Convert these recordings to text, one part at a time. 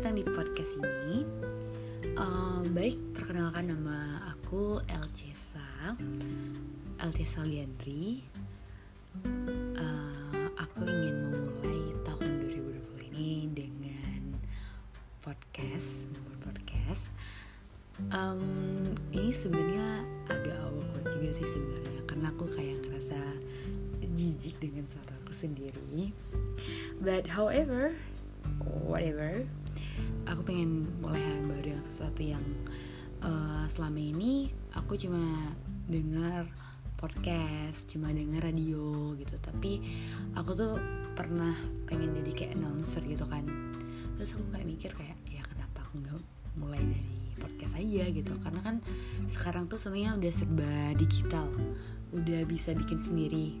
datang di podcast ini. Uh, baik, perkenalkan nama aku Elcesa, Elcesa Liandri. Uh, aku ingin memulai tahun 2020 ini dengan podcast, podcast. Um, ini sebenarnya agak awkward juga sih sebenarnya, karena aku kayak ngerasa jijik dengan suara aku sendiri. But however, whatever aku pengen mulai hal baru yang sesuatu yang uh, selama ini aku cuma dengar podcast cuma dengar radio gitu. Tapi aku tuh pernah pengen jadi kayak announcer gitu kan. Terus aku kayak mikir kayak ya kenapa aku nggak mulai dari podcast aja? gitu. Karena kan sekarang tuh semuanya udah serba digital. Udah bisa bikin sendiri.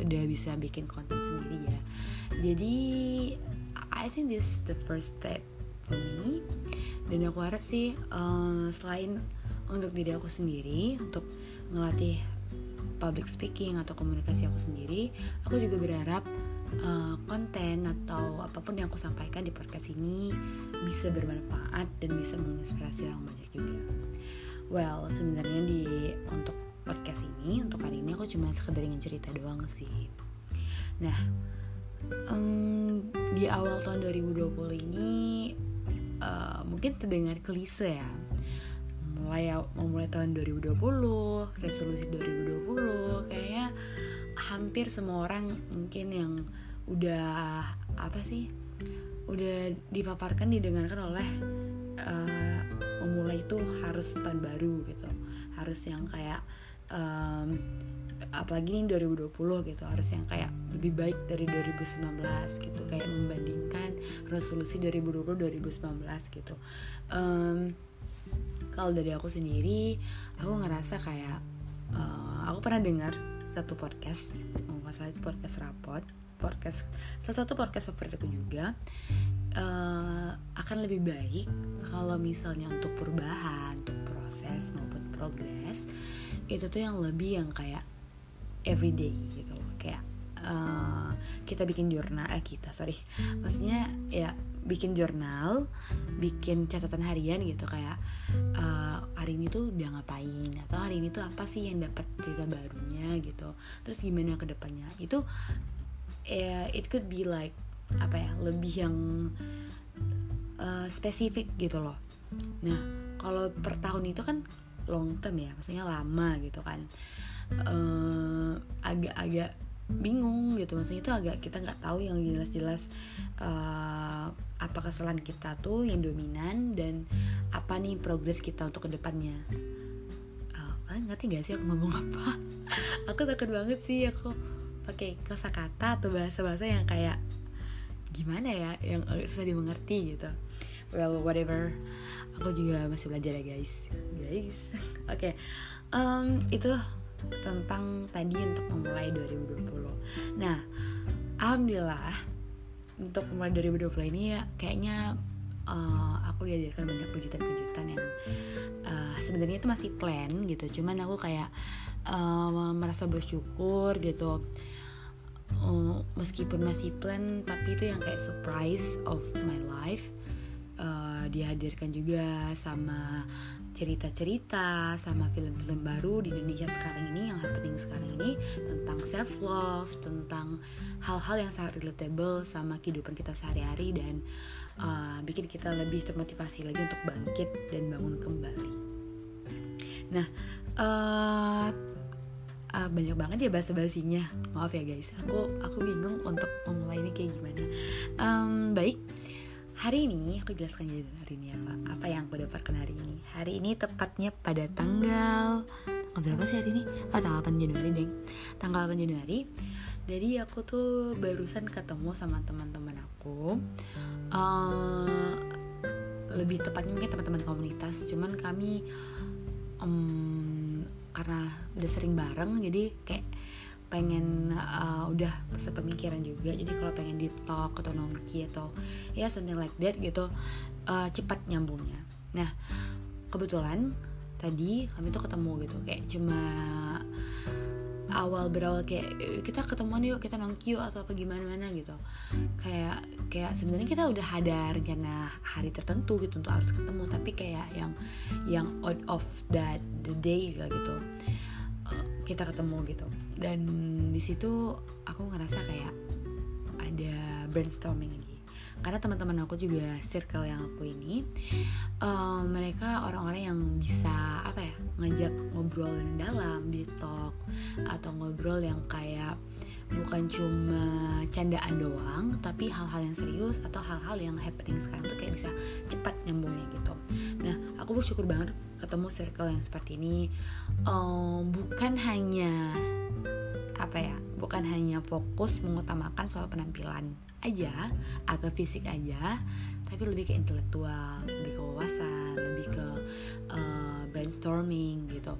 Udah bisa bikin konten sendiri ya. Jadi I think this is the first step me dan aku harap sih uh, selain untuk diri aku sendiri untuk ngelatih public speaking atau komunikasi aku sendiri aku juga berharap uh, konten atau apa pun yang aku sampaikan di podcast ini bisa bermanfaat dan bisa menginspirasi orang banyak juga. Well sebenarnya di untuk podcast ini untuk hari ini aku cuma sekedar ingin cerita doang sih. Nah um, di awal tahun 2020 ini uh, mungkin terdengar klise ya. Mulai memulai tahun 2020 resolusi 2020 kayaknya hampir semua orang mungkin yang udah apa sih udah dipaparkan didengarkan oleh uh, memulai itu harus tahun baru gitu. Harus yang kayak um, apalagi ini 2020 gitu harus yang kayak lebih baik dari 2019 gitu kayak membandingkan resolusi 2020 2019 gitu. Um, kalau dari aku sendiri aku ngerasa kayak uh, aku pernah dengar satu podcast nggak salah itu podcast rapot podcast salah satu podcast favorit aku juga uh, akan lebih baik kalau misalnya untuk perubahan untuk proses maupun progres itu tuh yang lebih yang kayak everyday gitu loh. Kayak uh, kita bikin jurnal eh kita sorry. Maksudnya ya bikin jurnal bikin catatan harian gitu. Kayak uh, hari ini tuh udah ngapain? Atau hari ini tuh apa sih yang dapat cerita barunya gitu. Terus gimana ke depannya? Itu ya it could be like apa ya lebih yang uh, spesifik gitu loh. Nah kalau per tahun itu kan long term ya maksudnya lama gitu kan agak-agak uh, bingung gitu. Maksudnya itu agak kita nggak tahu yang jelas-jelas uh, apa kesalahan kita tuh yang dominan dan apa nih progres kita untuk ke depannya uh, kalian ngerti gak sih aku ngomong apa? Aku takut banget sih aku pakai kosakata atau bahasa-bahasa yang kayak gimana ya yang susah dimengerti gitu. Well whatever. Aku juga masih belajar ya guys. Guys. Oke. Okay. um, itu tentang tadi untuk memulai 2020 nah alhamdulillah untuk memulai 2020 ini ya kayaknya uh, aku diajarkan banyak kejutan-kejutan yang uh, sebenarnya itu masih plan gitu. Cuman aku kayak uh, merasa bersyukur gitu. Uh, meskipun masih plan tapi itu yang kayak surprise of my life. Uh, dihadirkan juga sama cerita-cerita sama film-film baru di Indonesia sekarang ini yang happening sekarang ini tentang self love, tentang hal-hal yang sangat relatable sama kehidupan kita sehari-hari dan uh, bikin kita lebih termotivasi lagi untuk bangkit dan bangun kembali. Nah, uh, uh, banyak banget ya bahasa basinya. Maaf ya guys, aku aku bingung untuk memulai ini kayak gimana. Um, baik Hari ini aku jelaskan jadi hari ini apa Apa yang aku dapatkan hari ini. Hari ini tepatnya pada tanggal Tanggal berapa sih hari ini? Oh tanggal 8 Januari deng Tanggal 8 Januari. Jadi aku tuh barusan ketemu sama teman-teman aku. Uh, Lebih tepatnya mungkin teman-teman komunitas. Cuman kami um, Karena udah sering bareng Jadi kayak pengen uh, udah sepemikiran juga. Jadi kalau pengen di talk atau nongki atau ya something like that gitu uh, cepat nyambungnya. Nah kebetulan tadi kami tuh ketemu gitu. Kayak cuma awal berawal kayak "Eh, kita ketemuan yuk kita nongki yuk atau apa gimana mana gitu. Kayak kayak sebenarnya kita udah ada rencana hari tertentu gitu untuk harus ketemu. Tapi kayak yang yang out of that the day gitu. Kita ketemu gitu dan di situ aku ngerasa kayak ada brainstorming lagi. Karena teman-teman aku juga circle yang aku ini eh, mereka orang-orang yang bisa apa ya ngajak ngobrol yang dalam di talk atau ngobrol yang kayak bukan cuma candaan doang tapi hal-hal yang serius atau hal-hal yang happening sekarang tuh kayak bisa cepat nyambungnya gitu. Nah aku bersyukur banget ketemu circle yang seperti ini. Eh, bukan hanya apa ya bukan hanya fokus mengutamakan soal penampilan aja atau fisik aja tapi lebih ke intelektual lebih ke wawasan lebih ke uh, brainstorming gitu.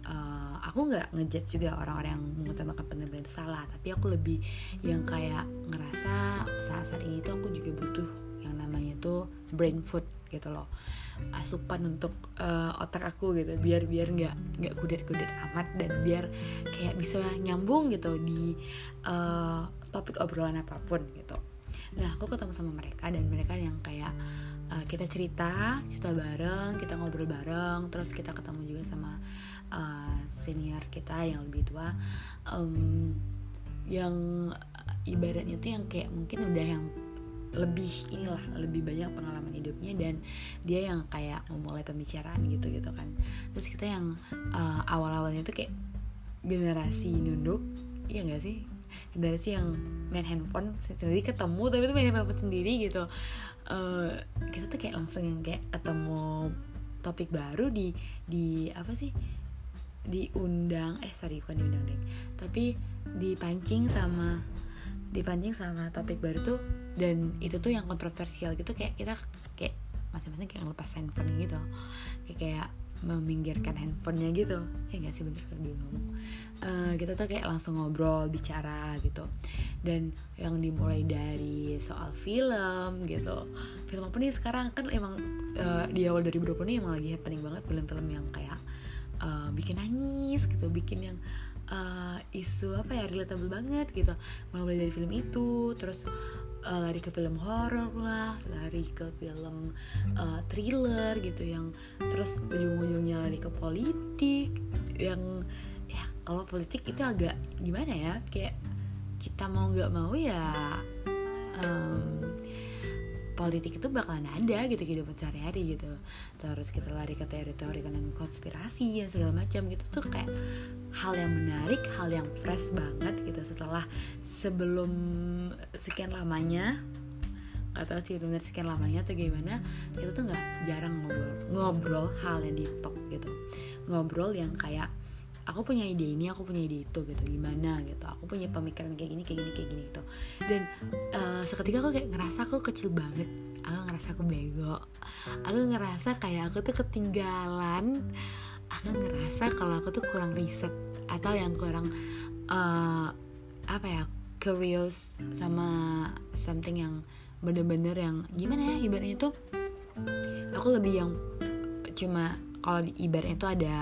Uh, aku nggak ngejudge juga orang-orang yang mengutamakan penampilan itu salah tapi aku lebih yang kayak ngerasa saat-saat ini tuh aku juga butuh yang namanya tuh brain food gitu loh. Asupan untuk uh, otak aku gitu biar biar nggak nggak kudet-kudet amat dan biar kayak bisa nyambung gitu di uh, topik obrolan apa pun gitu. Nah aku ketemu sama mereka dan mereka yang kayak uh, kita cerita cerita bareng kita ngobrol bareng terus kita ketemu juga sama uh, senior kita yang lebih tua um, yang ibaratnya tuh yang kayak mungkin udah yang lebih inilah lebih banyak pengalaman hidupnya dan dia yang kayak memulai pembicaraan gitu gitu kan. Terus kita yang uh, awal-awalnya tuh kayak generasi nunduk iya gak sih? Generasi yang main handphone sendiri ketemu tapi itu main handphone sendiri gitu. Uh, kita tuh kayak langsung yang kayak ketemu topik baru di di apa sih? Diundang eh sorry bukan diundang deh tapi dipancing sama dipancing sama topik baru tuh dan itu tuh yang kontroversial gitu kayak kita kayak masing-masing kayak ngelepas handphone gitu. Kayak kayak meminggirkan handphonenya gitu. Ya nggak sih bener kalau gue ngomong? Eh, kita tuh kayak langsung ngobrol bicara gitu. Dan yang dimulai dari soal film gitu. Film apa nih sekarang? Kan emang eh, di awal 2020 ini emang lagi happening banget film-film yang kayak eh, bikin nangis gitu bikin yang eh, isu apa ya relatable banget gitu. Mulai dari film itu terus eh, lari ke film horor lah lari ke film eh, thriller gitu yang terus ujung-ujungnya lari ke politik yang ya kalau politik itu agak gimana ya kayak kita mau nggak mau ya em, politik itu bakalan ada gitu kehidupan sehari-hari gitu. Terus kita lari ke teori-teori konspirasi dan segala macam gitu tuh kayak hal yang menarik hal yang fresh banget gitu. Setelah sebelum sekian lamanya tahu sih benar sekian lamanya atau gimana kita tuh nggak jarang ngobrol ngobrol hal yang di talk gitu. Ngobrol yang kayak aku punya ide ini aku punya ide itu gitu gimana gitu. Aku punya pemikiran kayak gini kayak gini kayak gini gitu. Dan eh, seketika aku kayak ngerasa aku kecil banget. Aku ngerasa aku bego. Aku ngerasa kayak aku tuh ketinggalan. Aku ngerasa kalau aku tuh kurang riset atau yang kurang eh, apa ya curious sama something yang bener-bener yang gimana ya ibaratnya tuh aku lebih yang cuma kalau di ibaratnya itu ada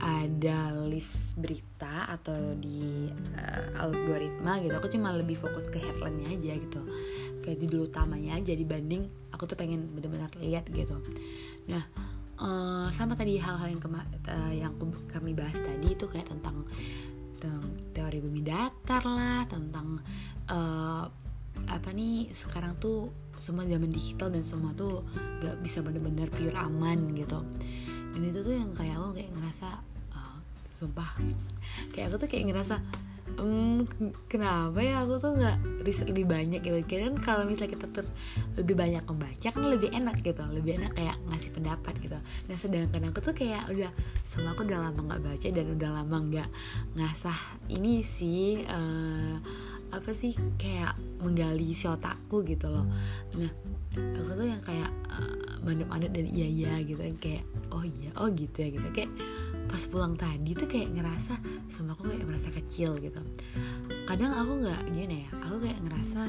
ada list berita atau di eh, algoritma gitu. Aku cuma lebih fokus ke headline-nya aja gitu. Kayak judul utamanya aja dibanding aku tuh pengen benar-benar lihat gitu. Nah eh, sama tadi hal-hal yang kema- eh, yang kami bahas tadi itu kayak tentang, teori bumi datar lah tentang eh, apa nih sekarang tuh semua zaman digital dan semua tuh gak bisa bener-bener pure aman gitu. Dan itu tuh yang kayak aku kayak ngerasa sumpah. Kayak aku tuh kayak ngerasa hmm, kenapa ya aku tuh nggak riset lebih banyak gitu? Kan kalau misalnya kita tuh lebih banyak membaca kan lebih enak gitu lebih enak kayak ngasih pendapat gitu. Nah sedangkan aku tuh kayak udah sama aku udah lama nggak baca dan udah lama nggak ngasah ini sih eh, apa sih kayak menggali si otakku gitu loh. Nah aku tuh yang kayak uh, manut-manut dan iya iya gitu kayak oh iya oh gitu ya gitu. Kayak pas pulang tadi tuh kayak ngerasa sama aku kayak merasa kecil gitu. Kadang aku nggak gimana ya aku kayak ngerasa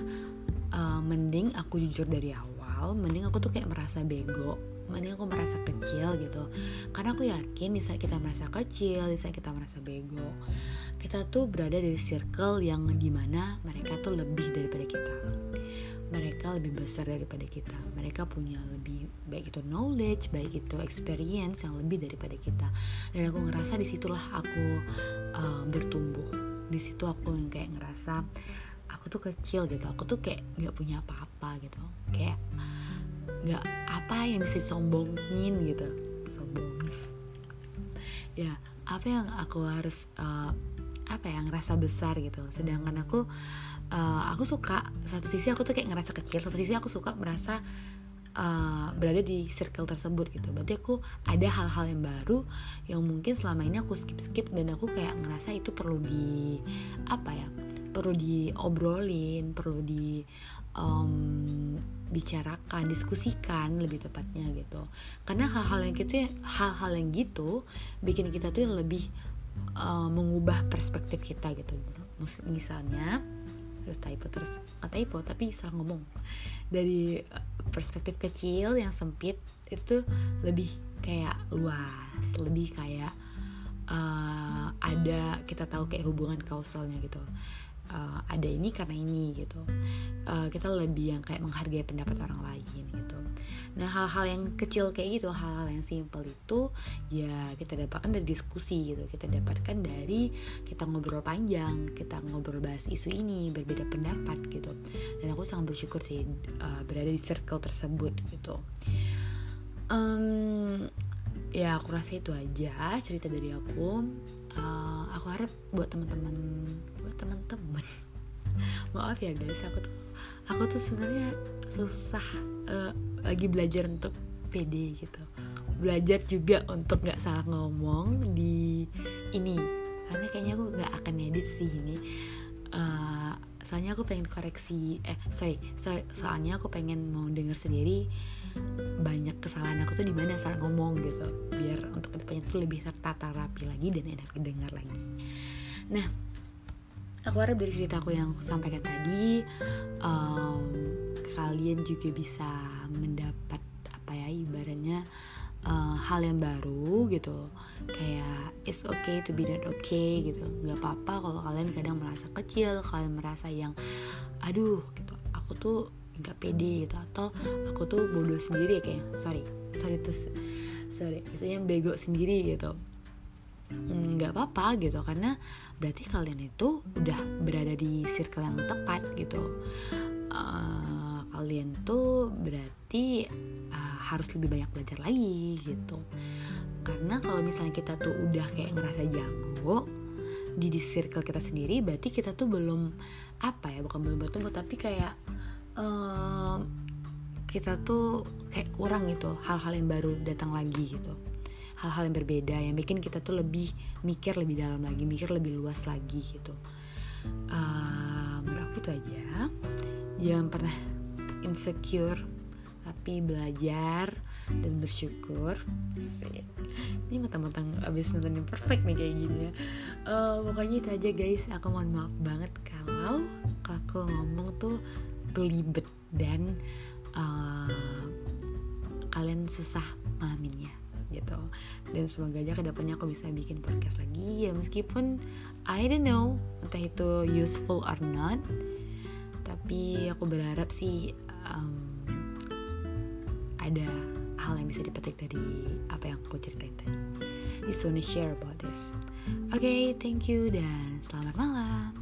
uh, mending aku jujur dari awal mending aku tuh kayak merasa bego mending aku merasa kecil gitu. Karena aku yakin di saat kita merasa kecil di saat kita merasa bego kita tuh berada di circle yang di mana mereka tuh lebih daripada kita mereka lebih besar daripada kita. Mereka punya lebih baik itu knowledge baik itu experience yang lebih daripada kita. Dan aku ngerasa di situlah aku uh, bertumbuh. Di situ aku yang kayak ngerasa aku tuh kecil gitu. Aku tuh kayak nggak punya apa-apa gitu. Kayak nggak apa yang bisa disombongin gitu. Sombong. Ya apa yang aku harus uh, apa yang ngerasa besar gitu. Sedangkan aku uh, aku suka satu sisi aku tuh kayak ngerasa kecil satu sisi aku suka merasa uh, berada di circle tersebut gitu. Berarti aku ada hal-hal yang baru yang mungkin selama ini aku skip skip dan aku kayak ngerasa itu perlu di apa ya perlu diobrolin perlu di um, bicarakan diskusikan lebih tepatnya gitu. Karena hal-hal yang gitu hal-hal yang gitu bikin kita tuh lebih uh, mengubah perspektif kita gitu. Misalnya terus typo terus nggak typo tapi salah ngomong. Dari eh, perspektif kecil yang sempit itu tuh lebih kayak luas lebih kayak uh, ada kita tahu kayak hubungan kausalnya gitu. Uh, ada ini karena ini gitu. Uh, kita lebih yang kayak menghargai pendapat orang lain gitu nah hal-hal yang kecil kayak gitu hal-hal yang simple itu ya kita dapatkan dari diskusi gitu. Kita dapatkan dari kita ngobrol panjang kita ngobrol bahas isu ini berbeda pendapat gitu. Dan aku sangat bersyukur sih uh, berada di circle tersebut gitu. Um, ya aku rasa itu aja cerita dari aku. Uh, aku harap buat teman-teman buat teman-teman. Maaf ya guys aku tuh aku tuh sebenarnya susah uh, lagi belajar untuk pede gitu. Belajar juga untuk nggak salah ngomong di ini. Karena kayaknya aku nggak akan edit sih ini. Uh, soalnya aku pengen koreksi eh sorry, sorry soalnya aku pengen mau denger sendiri banyak kesalahan aku tuh di mana saat ngomong gitu. Biar untuk ke depannya tuh lebih tertata rapi lagi dan enak didengar lagi. Nah aku harap dari cerita aku yang aku sampaikan tadi um, kalian juga bisa mendapat apa ya ibaratnya uh, hal yang baru gitu. Kayak it's okay to be not okay gitu. Nggak apa-apa kalau kalian kadang merasa kecil kalian merasa yang aduh gitu. Aku tuh nggak pede gitu. Atau aku tuh bodoh sendiri ya kayak sorry sorry tuh sorry maksudnya bego sendiri gitu. Hmm, nggak apa-apa gitu. Karena berarti kalian itu udah berada di circle yang tepat gitu. Uh, kalian tuh berarti uh, harus lebih banyak belajar lagi gitu. Karena kalau misalnya kita tuh udah kayak ngerasa jago di di circle kita sendiri berarti kita tuh belum apa ya bukan belum bertumbuh tapi kayak um, kita tuh kayak kurang gitu hal-hal yang baru datang lagi gitu. Hal-hal yang berbeda yang bikin kita tuh lebih mikir lebih dalam lagi mikir lebih luas lagi gitu. Uh, menurut aku itu aja. Jangan pernah insecure tapi belajar dan bersyukur. Ini mentang-mentang abis nonton yang perfect nih kayak gini ya. Uh, pokoknya itu aja guys. Aku mohon maaf banget kalau aku ngomong tuh belibet dan uh, kalian susah pahaminnya gitu. Dan semoga aja ke depannya aku bisa bikin podcast lagi. Ya meskipun I don't know entah itu useful or not tapi aku berharap sih um, ada hal yang bisa dipetik dari apa yang aku ceritain tadi. Just wanna share about this. Oke okay, thank you dan selamat malam